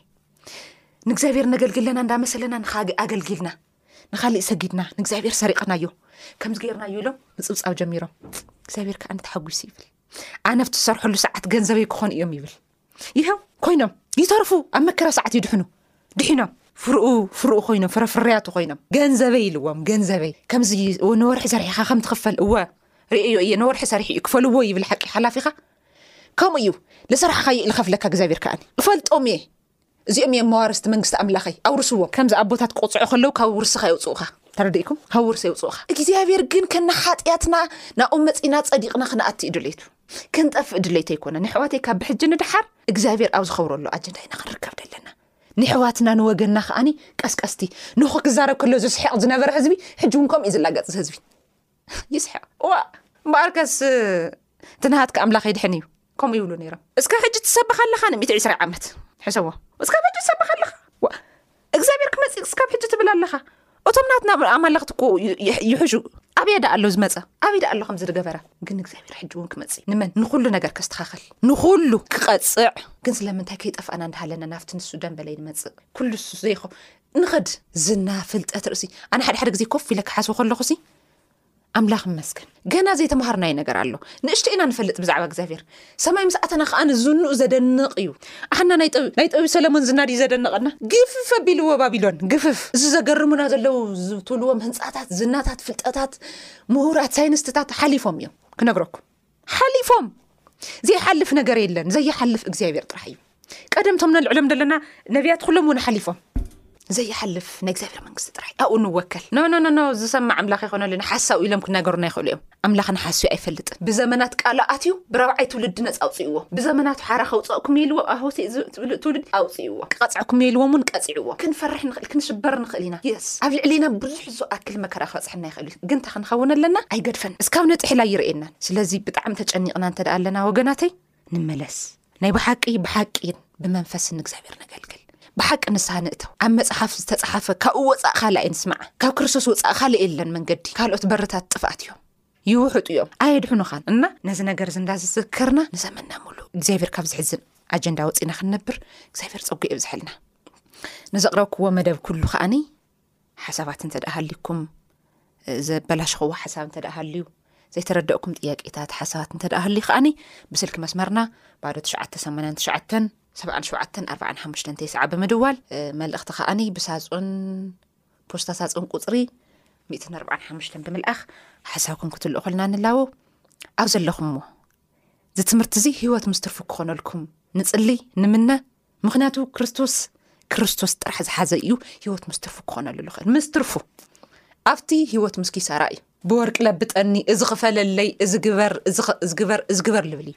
[SPEAKER 1] ንእግዚኣብሔር ነገልግለና እንዳመሰለና ንካእ ኣገልጊልና ንካሊእ ሰጊድና ንእግዚኣብሔር ሰሪቕናዮ ከምዚ ገይርናዩ ኢሎም ምፅብፃብ ጀሚሮም እግዚኣብሔር ከዓ ንተሓጒሱ ይብል ኣነብቲ ዝሰርሐሉ ሰዓት ገንዘበይ ክኾኑ እዮም ይብል ይሀው ኮይኖም ይተርፉ ኣብ መከራ ሰዓት ይድሕኑ ድሒኖም ፍርኡ ፍርኡ ኮይኖም ፍረፍርያቱ ኮይኖም ገንዘበይ ኢልዎም ገንዘበይ ከምዚ ንወርሒ ዘርሒኻ ከምትኽፈል እወ ርእዮ እየ ንወርሒ ሰሪሑ እዩ ክፈልዎ ይብል ሓቂ ሓላፊኻ ከምኡ እዩ ልስራሕኻ እዩ ልኸፍለካ እግዚኣብሔር ከዓኒ እፈልጦም እየ እዚኦም እዮም መዋርስቲ መንግስቲ ኣምላኸይ ኣውርስዎም ከምዚ ኣቦታት ክቆፅዑ ከለዉ ካብ ውርስኻ የውፅኡኻ ተረዲእኩም ካብ ውርሲ የውፅኡኻ እግዚኣብሔር ግን ከና ሓጢኣትና ናብኡ መፂና ፀዲቕና ክነኣቲ እዩ ድሌቱ ክንጠፍእ ድሌቱ ኣይኮነ ንሕዋተይ ካብ ብሕጂ ንድሓር እግዚኣብሔር ኣብ ዝኸብረሉ ኣጀንዳ ኢና ክንርከብ ደለና ንሕዋትና ንወገንና ከዓኒ ቀስቀስቲ ንኹ ክዛረብ ከሎ ዝስሕቕ ዝነበረ ህዝቢ ሕጂ እውን ከምኡ እዩ ዝላገፅ ህዝቢ ይስሕቅ ዋእ እምበኣርከስ እቲ ናሃትካ ኣምላኽ ይድሕን እዩ ከምኡ ይብሉ ነይሮም እስካብ ሕጂ ትሰብኻ ኣለኻ ንምት ዕስራይ ዓመት ሕሰዎ እስካብ ሕጂ ትሰብኻ ኣለኻ እግዚኣብሔር ክመፅእ እስካብ ሕጂ ትብል ኣለኻ እቶም ናትና ኣማለኽቲ እኮ ይሕሹ ኣብየ ዳኣ ኣሎ ዝመፀ ኣብይ ዳኣ ኣሎ ከም ዝገበረ ግን እግዚኣብሔር ሕጂ እውን ክመፅ ንመን ንኩሉ ነገር ከስተኻኸል ንኩሉ ክቐፅዕ ግን ስለምንታይ ከይጠፍኣና እንዳሃለና ናብቲ ንሱ ደንበለይ ንመፅእ ኩሉ ሱ ዘይኸ ንኸድ ዝና ፍልጠት ርእሲ ኣነ ሓደ ሓደ ግዜ ኮፍ ኢለ ክሓስቦ ከለኹ ሲ ኣምላኽ መስገን ገና ዘይተምሃርናይ ነገር ኣሎ ንእሽተ ኢና ንፈልጥ ብዛዕባ እግዚኣብሔር ሰማይ ምስ ኣተና ከዓ ንዝንኡ ዘደንቕ እዩ ኣሓና ናይ ጠቢ ሰለሞን ዝና ድዩ ዘደንቐና ግፍፍ ኣቢልዎ ባቢሎን ግፍፍ እዚ ዘገርሙና ዘለው ዝትብልዎም ህንፃታት ዝናታት ፍልጠታት ምሁራት ሳይንስትታት ሓሊፎም እዮም ክነግረኩም ሓሊፎም ዘይሓልፍ ነገር የለን ዘይሓልፍ እግዚኣብሔር ጥራሕ እዩ ቀደም ቶም ነልዕሎም ዘለና ነቢያት ኩሎም እውን ሓሊፎም ዘይሓልፍ ናይ እግዚኣብሔር መንግስቲ ጥራሕ ኣብኡ ንወከል ኖኖኖኖ ዝሰማዕ ኣምላኽ ይኮነልና ሓሳው ኢሎም ክነገሩና ይኽእሉ እዮም ኣምላኽ ንሓስዩ ኣይፈልጥን ብዘመናት ቃሉ ኣትዩ ብረብዓይ ትውልዲ ነፃ ኣውፅእዎ ብዘመናት ሓራ ከውፅእኩም የልዎ ኣሆሲ ዝብሉ ትውልዲ ኣውፅእዎ ክቐፅዕኩም የልዎም እውን ቀፂዕዎ ክንፈርሕ ንኽእል ክንሽበር ንኽእል ኢና የስ ኣብ ልዕሊና ብዙሕ ዝኣክል መከራ ክበፅሐና ይኽእል እዩ ግን እንታይ ክንኸውን ኣለና ኣይገድፈን እስካብ ነፅሕል ኣይርእየናን ስለዚ ብጣዕሚ ተጨኒቕና እንተ ደኣ ኣለና ወገናተይ ንመለስ ናይ ብሓቂ ብሓቂን ብመንፈስ ንእግዚኣብሔር ነገልግል ብሓቂ ንስሃ ንእተው ኣብ መፅሓፍ ዝተፅሓፈ ካብኡ ወፃእ ካልእ ኣይንስማዕ ካብ ክርስቶስ ወፃእ ካልእ የለን መንገዲ ካልኦት በርታት ጥፍኣት እዮም ይውሕጡ እዮም ኣየድሕኑኻን እና ነዚ ነገር እዚ እንዳዝዝከርና ንዘመና ሙሉ እግዚኣብሔር ካብ ዝሕዝን ኣጀንዳ ወፂና ክንነብር እግዚኣብሔር ፀጉ የብዝሐልና ንዘቕረብክዎ መደብ ኩሉ ከዓኒ ሓሳባት እንተ ደኣ ሃልዩኩም፣ ዘበላሸኽዎ ሓሳብ እንተ ደኣ ሃልዩ፣ ዘይተረደእኩም ጥያቄታት፣ ሓሳባት እንተ ደኣ ሃልዩ ከኣኒ ብስልኪ መስመርና ባዶ ትሽዓተ ሰማንያን ትሽዓተን ሰብዓን ሸውዓተን ኣርባዓን ሓሙሽተን ተስዓ ብምድዋል መልእኽቲ ከኣኒ ብሳጹን ፖስታ ሳጹን ቁጽሪ ሚእትን ኣርባዓን ሓሙሽተን ብምልኣኽ ሓሳብኩም ክትልእኹልና ንላዎ ኣብ ዘለኹምዎ እዚ ትምህርቲ እዚ ህይወት ምስ ትርፉ ክኾነልኩም ንጽሊ ንምነ ምክንያቱ ክርስቶስ ክርስቶስ ጥራሕ ዝሓዘ እዩ ሂወት ምስ ትርፉ ክኾነሉ ዝኽእል ምስ ትርፉ ኣብቲ ሂወት ምስ ኪሳራ እዩ ብወርቂ ለብጠኒ እዚ ክፈለለይ እዚ ግበር እዚግበር እዚ ግበር ልብል እዩ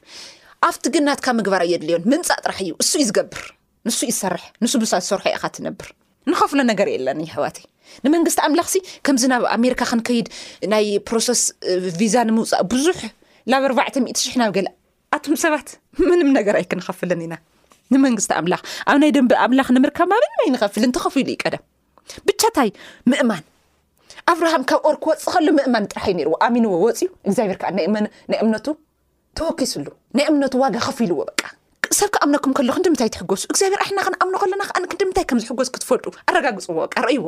[SPEAKER 1] ኣብቲ ግን ናትካ ምግባር ኣየድልዮን ምምፃእ ጥራሕ እዩ እሱ እዩ ዝገብር ንሱ እዩ ዝሰርሕ ንሱ ብሳ ዝሰርሖ ኢኻ ትነብር ንኸፍሎ ነገር የለን ይሕዋትይ ንመንግስቲ ኣምላኽሲ ከምዚ ናብ ኣሜሪካ ክንከይድ ናይ ፕሮሰስ ቪዛ ንምውፃእ ብዙሕ ላብ ኣርባዕተ ሚእቲ ሽሕ ናብ ገለ ኣቱም ሰባት ምንም ነገር ኣይክንኸፍልን ኢና ንመንግስቲ ኣምላኽ ኣብ ናይ ደንቢ ኣምላኽ ንምርካብ ማ ምንም ኣይንኸፍል እንተኸፍሉ ዩ ቀደም ብቻታይ ምእማን ኣብርሃም ካብ ኦር ክወፅ ከሉ ምእማን ጥራሕ ዩ ነርዎ ኣሚንዎ ወፅዩ እግዚኣብሔር ከዓ ናይ እምነቱ ተወኪስሉ ናይ እምነቱ ዋጋ ከፍልዎ በቃ ሰብ ክኣምነኩም ከሎ ክንዲምታይ ትሕጎሱ እግዚኣብሔር ኣሕና ክንኣምኖ ከለና ከዓ ክንዲምታይ ከም ዝሕጎስ ክትፈልጡ ኣረጋግፅዎ በቃ ርእይዎ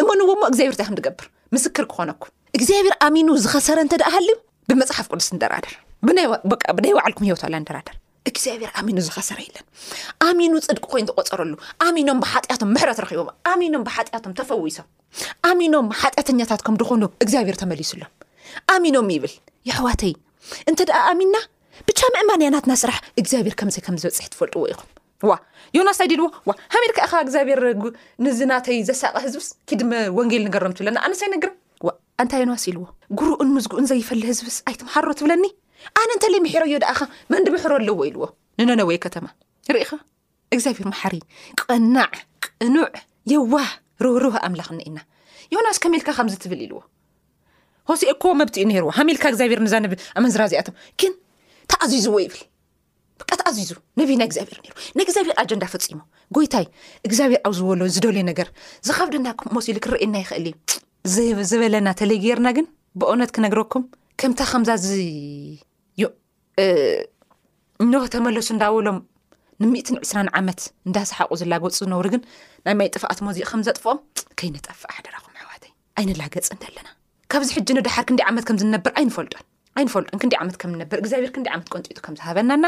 [SPEAKER 1] እመንዎ ሞ እግዚኣብሔር እንታይ ክንትገብር ምስክር ክኾነኩም እግዚኣብሔር ኣሚኑ ዝኸሰረ እንተ ደኣ ሃልዩ ብመፅሓፍ ቅዱስ ንደራደር ብናይ ባዕልኩም ሂወት ኣላ ንደራደር እግዚኣብሔር ኣሚኑ ዝኸሰረ የለን ኣሚኑ ፅድቂ ኮይኑ ተቆፀረሉ ኣሚኖም ብሓጢኣቶም ምሕረት ረኪቦም ኣሚኖም ብሓጢኣቶም ተፈዊሶም ኣሚኖም ሓጢኣተኛታት ከም ድኾኑ እግዚኣብሔር ተመሊሱሎም ኣሚኖም ይብል የሕዋተይ እንተ ደኣ ኣሚንና ብቻ ምእማን እያ ናትና ስራሕ እግዚኣብሔር ከምዘይ ከም ዝበፅሕ ትፈልጥዎ ኢኹም ዋእ ዮናስ ታይ ዲልዎ ዋ ሃመይ ድካ ኢካ እግዚኣብሔር ንዚ ናተይ ዘሳቀ ህዝብስ ኪድ ወንጌል ንገሮም ትብለና ኣነስ ኣይነግርን ዋእ ኣንታይ ዮናስ ኢልዎ ጉሩኡን ምዝጉኡን ዘይፈሊ ህዝብስ ኣይትምሓሮ ትብለኒ ኣነ እንተለይ ምሒረዮ ደኣካ መን ድምሕሮ ኣለዎ ኢልዎ ንነነወይ ከተማ ርኢካ እግዚኣብሔር መሓሪ ቀናዕ ቅኑዕ የዋህ ርህርህ ኣምላኽ እነኢና ዮናስ ከመልካ ከምዚ ትብል ኢልዎ ሆሴ እኮ መብትኡ ነይርዎ ሃመልካ እግዚኣብሔር ንዛንብ ኣመንዝራ እዚኣቶም ግን ተኣዚዝዎ ይብል ብቃ ተኣዚዙ ነብይ ናይ እግዚኣብሔር ነይሩ ናይ እግዚኣብሔር ኣጀንዳ ፈፂሙ ጎይታይ እግዚኣብሔር ኣብ ዝበሎ ዝደልዮ ነገር ዝከብደና ክሞስ ኢሉ ክረእየና ይኽእል እዩ ዝበለና ተለይጌርና ግን ብእውነት ክነግረኩም ከምታ ከምዛ ዚ እኖ ተመለሱ እንዳበሎም ንትን ዕስራን ዓመት እንዳሰሓቁ ዝላገፁ ዝነብሩ ግን ናይ ማይ ጥፍኣት ሞዚእ ከም ዘጥፍኦም ከይነጠፍእ ሓደራኹም ኣሕዋተይ ኣይንላገፅ እንተኣለና ካብዚ ሕጂ ንደሓር ክንደይ ዓመት ከም ዝነብር ኣይንፈልጦን ኣይንፈልጡን ክንደይ ዓመት ከም ንነብር እግዚኣብሔር ክንደይ ዓመት ቆንጢጡ ከም ዝሃበናና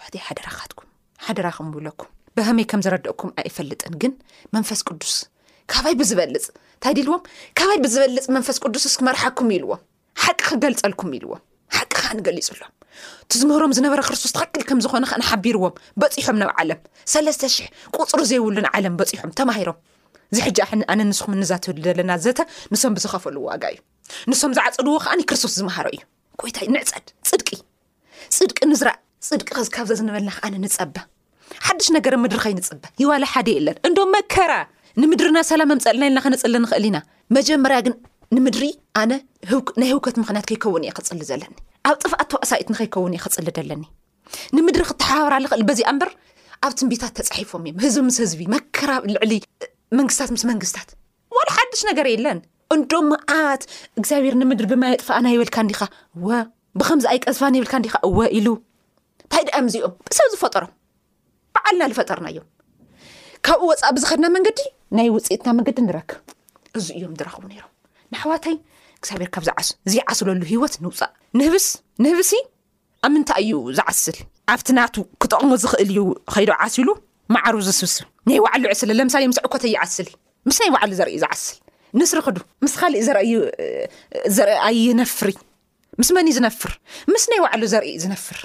[SPEAKER 1] ሕዋተይ ሓደራካትኩም ሓደራኹም ውለኩም ብሃመይ ከም ዘረድእኩም ኣይፈልጥን ግን መንፈስ ቅዱስ ካባይ ብዝበልፅ እንታይ ድልዎም ካባይ ብዝበልፅ መንፈስ ቅዱስ ስ ክመርሓኩም ኢልዎም ሓቂ ክገልፀልኩም ኢልዎም ሓቂ ከዓ ንገሊፅሎም ትዝምህሮም ዝነበረ ክርስቶስ ትክክል ከም ዝኮነ ከ ንሓቢርዎም በፂሖም ናብ ዓለም ሰለስተ ሽሕ ቁፅሪ ዘይብሉን ዓለም በፂሖም ተማሂሮም ዝሕጃ ኣነ ንስኩም እንዛተሉ ዘለና ዘተ ንሶም ብዝኸፈሉ ዋጋ እዩ ንሶም ዝዓጸድዎ ከኣ ንክርስቶስ ዝመሃሮ እዩ ጎይታይ ንዕጸድ ጽድቂ ጽድቂ ንዝራእ ጽድቂ ከዝካብ ዘዝንበልና ከኣ ንጸበ ሓድሽ ነገር ምድሪ ከይንጽበ ይዋለ ሓደ የለን እንዶ መከራ ንምድርና ሰላም መምጸልና ኢልና ከነጽሊ ንኽእል ኢና መጀመርያ ግን ንምድሪ ኣነ ናይ ህውከት ምክንያት ከይከውን እየ ክጽሊ ዘለኒ ኣብ ጥፍኣት ተዋእሳኢት ንከይከውን እየ ክጽሊ ደለኒ ንምድሪ ክተሓባብራ ልኽእል በዚ ኣንበር ኣብ ትንቢታት ተፃሒፎም እዮም ህዝቢ ምስ ህዝቢ መከራ ልዕሊ መንግስታት ምስ መንግስታት ዋላ ሓድሽ ነገር የለን እንዶ መዓት እግዚኣብሔር ንምድሪ ብማይ የጥፋኣና ይብልካ እንዲኻ ወ ብከምዚ ኣይቀዝፋን ይብልካ እንዲኻ እወ ኢሉ እንታይ ድኣም እዚኦም ሰብ ዝፈጠሮም በዓልና ዝፈጠርናዮም ካብኡ ወፃእ ብዝኸድና መንገዲ ናይ ውፅኢትና መንገዲ ንረክብ እዚ እዮም ዝረኽቡ ነይሮም ንኣሕዋተይ እግዚኣብሔር ካብዚ ዓስ ዘይዓስለሉ ሂወት ንውፃእ ንህብስ ንህብሲ ኣብ ምንታይ እዩ ዝዓስል ኣብቲ ናቱ ክጠቕሞ ዝኽእል እዩ ኸይዱ ዓሲሉ ማዓሩ ዝስብስብ ናይ ባዕሉ ዕስለ ለምሳሌ ምስ ዕኮተይ ይዓስል ምስ ናይ ባዕሉ ዘርኢ ዝዓስል ንስሪ ክዱ ምስ ኻሊእ ዘርኢ ዘርኢ ኣይነፍሪ ምስ መን እዩ ዝነፍር ምስ ናይ ባዕሉ ዘርኢ እዩ ዝነፍር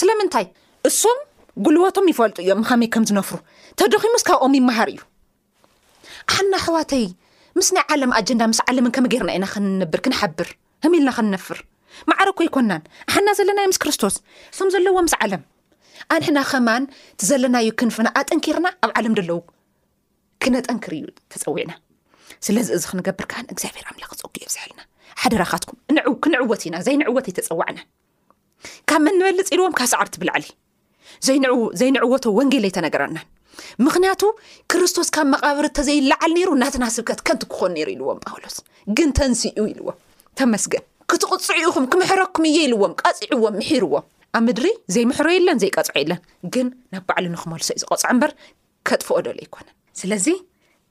[SPEAKER 1] ስለምንታይ እሶም ጉልበቶም ይፈልጡ እዮም ኸመይ ከም ዝነፍሩ ተደኺሙስ ካብኦም ይመሃር እዩ ኣሕና ኣሕዋተይ ምስ ናይ ዓለም ኣጀንዳ ምስ ዓለምን ከመይ ጌርና ኢና ክንነብር ክንሓብር ህም ኢልና ክንነፍር ማዕረ እኮ ኣይኮናን ኣሕና ዘለናዮ ምስ ክርስቶስ እሶም ዘለዎ ምስ ዓለም ኣንሕና ከማን ትዘለናዩ ክንፍና ኣጠንኪርና ኣብ ዓለም ደለዉ ክነጠንክር እዩ ተፀዊዕና ስለዚ እዚ ክንገብር ከዓን እግዚኣብሔር ኣምላኽ ፀጉ የብዝሐልና ሓደራኻትኩም ክንዕወት ኢና ዘይንዕወት ኣይተፀዋዕና ካብ መን ንበልፅ ኢልዎም ካብ ሰዓርቲ ብላዕሊ ዘይንዕወቶ ወንጌል ኣይተነገረናን ምክንያቱ ክርስቶስ ካብ መቃብር እተዘይለዓል ነይሩ ናትና ስብከት ከንቲ ክኾን ነይሩ ኢልዎም ጳውሎስ ግን ተንስኡ ኢልዎም ተመስገን ክትቕፅዑ ኢኹም ክምሕረኩም እየ ኢልዎም ቀፂዕዎም ምሒርዎም ኣብ ምድሪ ዘይምሕሮ የለን ዘይቀፅዖ የለን ግን ናብ ባዕሉ ንክመልሶ እዩ ዝቐፅዖ እምበር ከጥፍኦ ደልዩ ኣይኮነን ስለዚ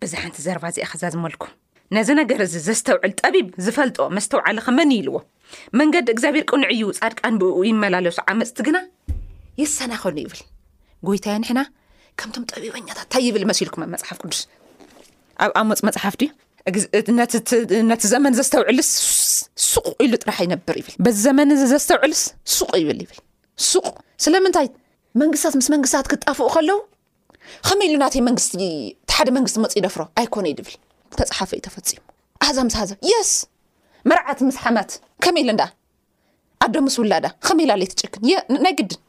[SPEAKER 1] በዛ ሓንቲ ዘርባ እዚኣ ክዛዝመልኩም ነዚ ነገር እዚ ዘስተውዕል ጠቢብ ዝፈልጦ መስተውዓሊ ኸመን ኢልዎ መንገዲ እግዚኣብሔር ቅኑዕ እዩ ፃድቃን ብእኡ ይመላለሱ ዓመፅቲ ግና የሰናኸሉ ይብል ጎይታዮ ንሕና ከምቶም ጠቢበኛታት እንታይ ይብል መሲልኩም ኣብ መፅሓፍ ቅዱስ ኣብ ኣሞፅ መፅሓፍ ድዩ ነቲ ዘመን ዘስተውዕልስ ሱቅ ኢሉ ጥራሕ ይነብር ይብል በዚ ዘመን እዚ ዘስተውዕልስ ሱቅ ይብል ይብል ሱቅ ስለምንታይ መንግስታት ምስ መንግስታት ክጣፍኡ ከለው ከመይ ኢሉ ናተይ መንግስቲ ሓደ መንግስቲ መፅ ይደፍሮ ኣይኮነ ዩ ድብል ተፅሓፈ እዩ ተፈፂሙ ኣዛ ምስ ሃዘ የስ መርዓት ምስ ሓማት ከመይ ኢለ እንዳ ኣዶ ምስ ውላዳ ከመይ ኢላ ለይ ትጨክን ናይ ግድን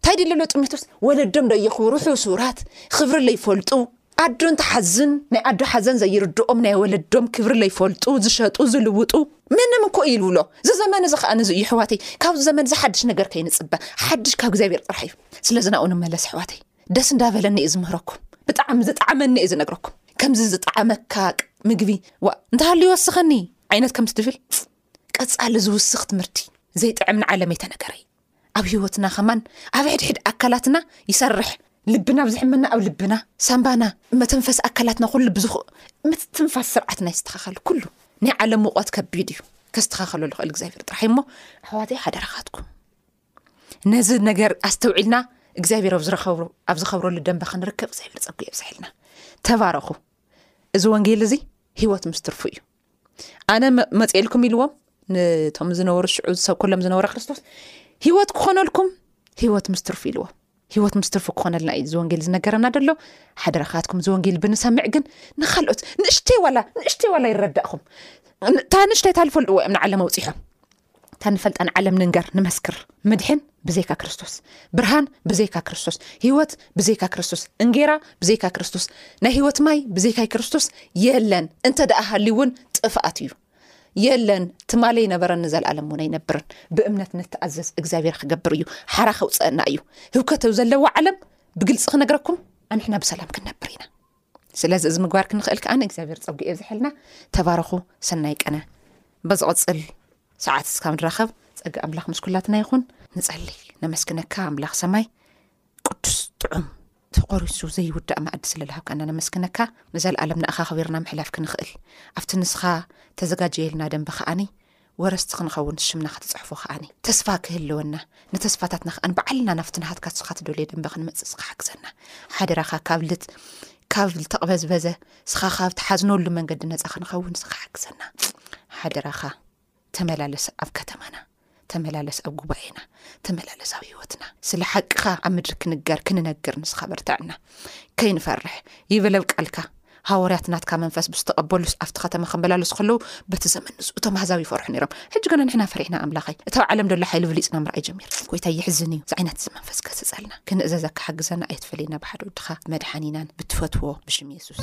[SPEAKER 1] እንታይ ድለሎ ጥሜቶስ ወለዶም ዶ የኽብሩ ሕሱራት ክብሪ ለይፈልጡ ኣዶ እንትሓዝን ናይ ኣዶ ሓዘን ዘይርድኦም ናይ ወለዶም ክብሪ ለይፈልጡ ዝሸጡ ዝልውጡ ምንም እኮ እዩ ልብሎ እዚ ዘመን እዚ ከኣ እዚ እዩ ሕዋተይ ካብዚ ዘመን እዚ ሓድሽ ነገር ከይንፅበ ሓድሽ ካብ እግዚኣብሔር ጥራሕ እዩ ስለዚ ናብኡ ንመለስ ሕዋተይ ደስ እንዳበለኒ እዩ ዝምህረኩም ብጣዕሚ ዝጣዕመኒ እዩ ዝነግረኩም ከምዚ ዝጣዕመካ ምግቢ ዋ እንተሃሉ ይወስኸኒ ዓይነት ከምቲ ትብል ቀፃሊ ዝውስኽ ትምህርቲ ዘይጥዕም ንዓለም ኣይተነገረይ ኣብ ሂወትና ከማን ኣብ ሕድሕድ ኣካላትና ይሰርሕ ልብና ብዝሕመና ኣብ ልብና ሳምባና መተንፈስ ኣካላትና ኩሉ ብዝ ምትትንፋስ ስርዓትና ይስተኻኸል ኩሉ ናይ ዓለም ምቆት ከቢድ እዩ ከስተኻኸሎ ዝኽእል እግዚኣብሔር ጥራሕ እሞ ኣሕዋተይ ሓደረኻትኩም ነዚ ነገር ኣስተውዒልና እግዚኣብሔር ኣብ ዝኸብረሉ ደንበ ክንርከብ እግዚኣብሔር ፀጉ የብዝሕልና ተባረኹ እዚ ወንጌል እዚ ሂወት ምስትርፉ እዩ ኣነ መፅኤልኩም ኢልዎም ንቶም ዝነበሩ ሽዑ ዝሰብከሎም ዝነበረ ክርስቶስ ሂወት ክኾነልኩም ሂወት ምስ ትርፉ ኢልዎ ሂወት ምስ ትርፉ ክኾነልና እዩ ዝወንጌል ዝነገረና ደሎ ሓደራካትኩም ዝወንጌል ብንሰምዕ ግን ንካልኦት ንእሽተይ ዋላ ንእሽተይ ዋላ ይረዳእኹም እታ ንእሽተይ ታልፈልጥዎ እዮም ንዓለም ኣውፂሖም እታ ንፈልጣ ንዓለም ንንገር ንመስክር ምድሕን ብዘይካ ክርስቶስ ብርሃን ብዘይካ ክርስቶስ ህይወት ብዘይካ ክርስቶስ እንጌራ ብዘይካ ክርስቶስ ናይ ህይወት ማይ ብዘይካይ ክርስቶስ የለን እንተ ደኣ ሃልዩ እውን ጥፍኣት እዩ የለን ትማለ ይነበረን ንዘለኣለም እውን ኣይነብርን ብእምነት ነተኣዘዝ እግዚኣብሔር ክገብር እዩ ሓራ ከውፅአና እዩ ህውከተው ዘለዎ ዓለም ብግልፂ ክነግረኩም ኣንሕና ብሰላም ክንነብር ኢና ስለዚ እዚ ምግባር ክንኽእል ከኣ ንእግዚኣብሔር ጸጉ የብዝሐልና ተባረኹ ሰናይ ቀነ በዝቕጽል ሰዓት እስካብ ንራኸብ ጸጋ ኣምላኽ ምስ ኩላትና ይኹን ንጸሊ ነመስግነካ ኣምላኽ ሰማይ ቅዱስ ጥዑም ተቆሪሱ ዘይውዳእ መኣዲ ስለ ልሃብካ እና ነመስግነካ ንዘለኣለም ንኣኻ ክቢርና ምሕላፍ ክንኽእል ኣብቲ ንስኻ ተዘጋጀየልና ደንበ ከዓኒ ወረስቲ ክንኸውን ሽምና ክትጽሕፎ ከኣ ተስፋ ክህልወና ንተስፋታትና ከኣ ባዕልና ናብቲ ናሃትካ ንስኻ ትደልዮ ደንበ ክንመጽእ እስኻ ሓግዘና ሓደራኻ ካብ ልት ካብ ልተቕበዝበዘ እስኻ ካብ ትሓዝነሉ መንገዲ ነጻ ክንኸውን እስኻ ሓግዘና ሓደራኻ ተመላለስ ኣብ ከተማና ተመላለስ ኣብ ጉባኤና ተመላለስ ኣብ ሂወትና ስለ ሓቅኻ ኣብ ምድሪ ክንገር ክንነግር ንስኻ በርትዕና ከይንፈርሕ ይበለብ ቃልካ ሃወርያት ናትካ መንፈስ ብዝተቐበሉስ ኣብቲ ኸተማ ከመላለሱ ከለዉ በቲ ዘመን ንሱ እቶም ኣህዛብ ይፈርሑ ነይሮም ሕጂ ግና ንሕና ፈሪሕና ኣምላኸይ እታብ ዓለም ደሎ ሓይሊ ብሊጽና ምርኣይ ጀሚር ኮይታ ይሕዝን እዩ ዝዓይነት እዚ መንፈስ ገስጸልና ክንእዘዘካ ሓግዘና ኣየትፈለየና ብሓደ ወድኻ መድሓኒናን ብትፈትዎ ብሽም የሱስ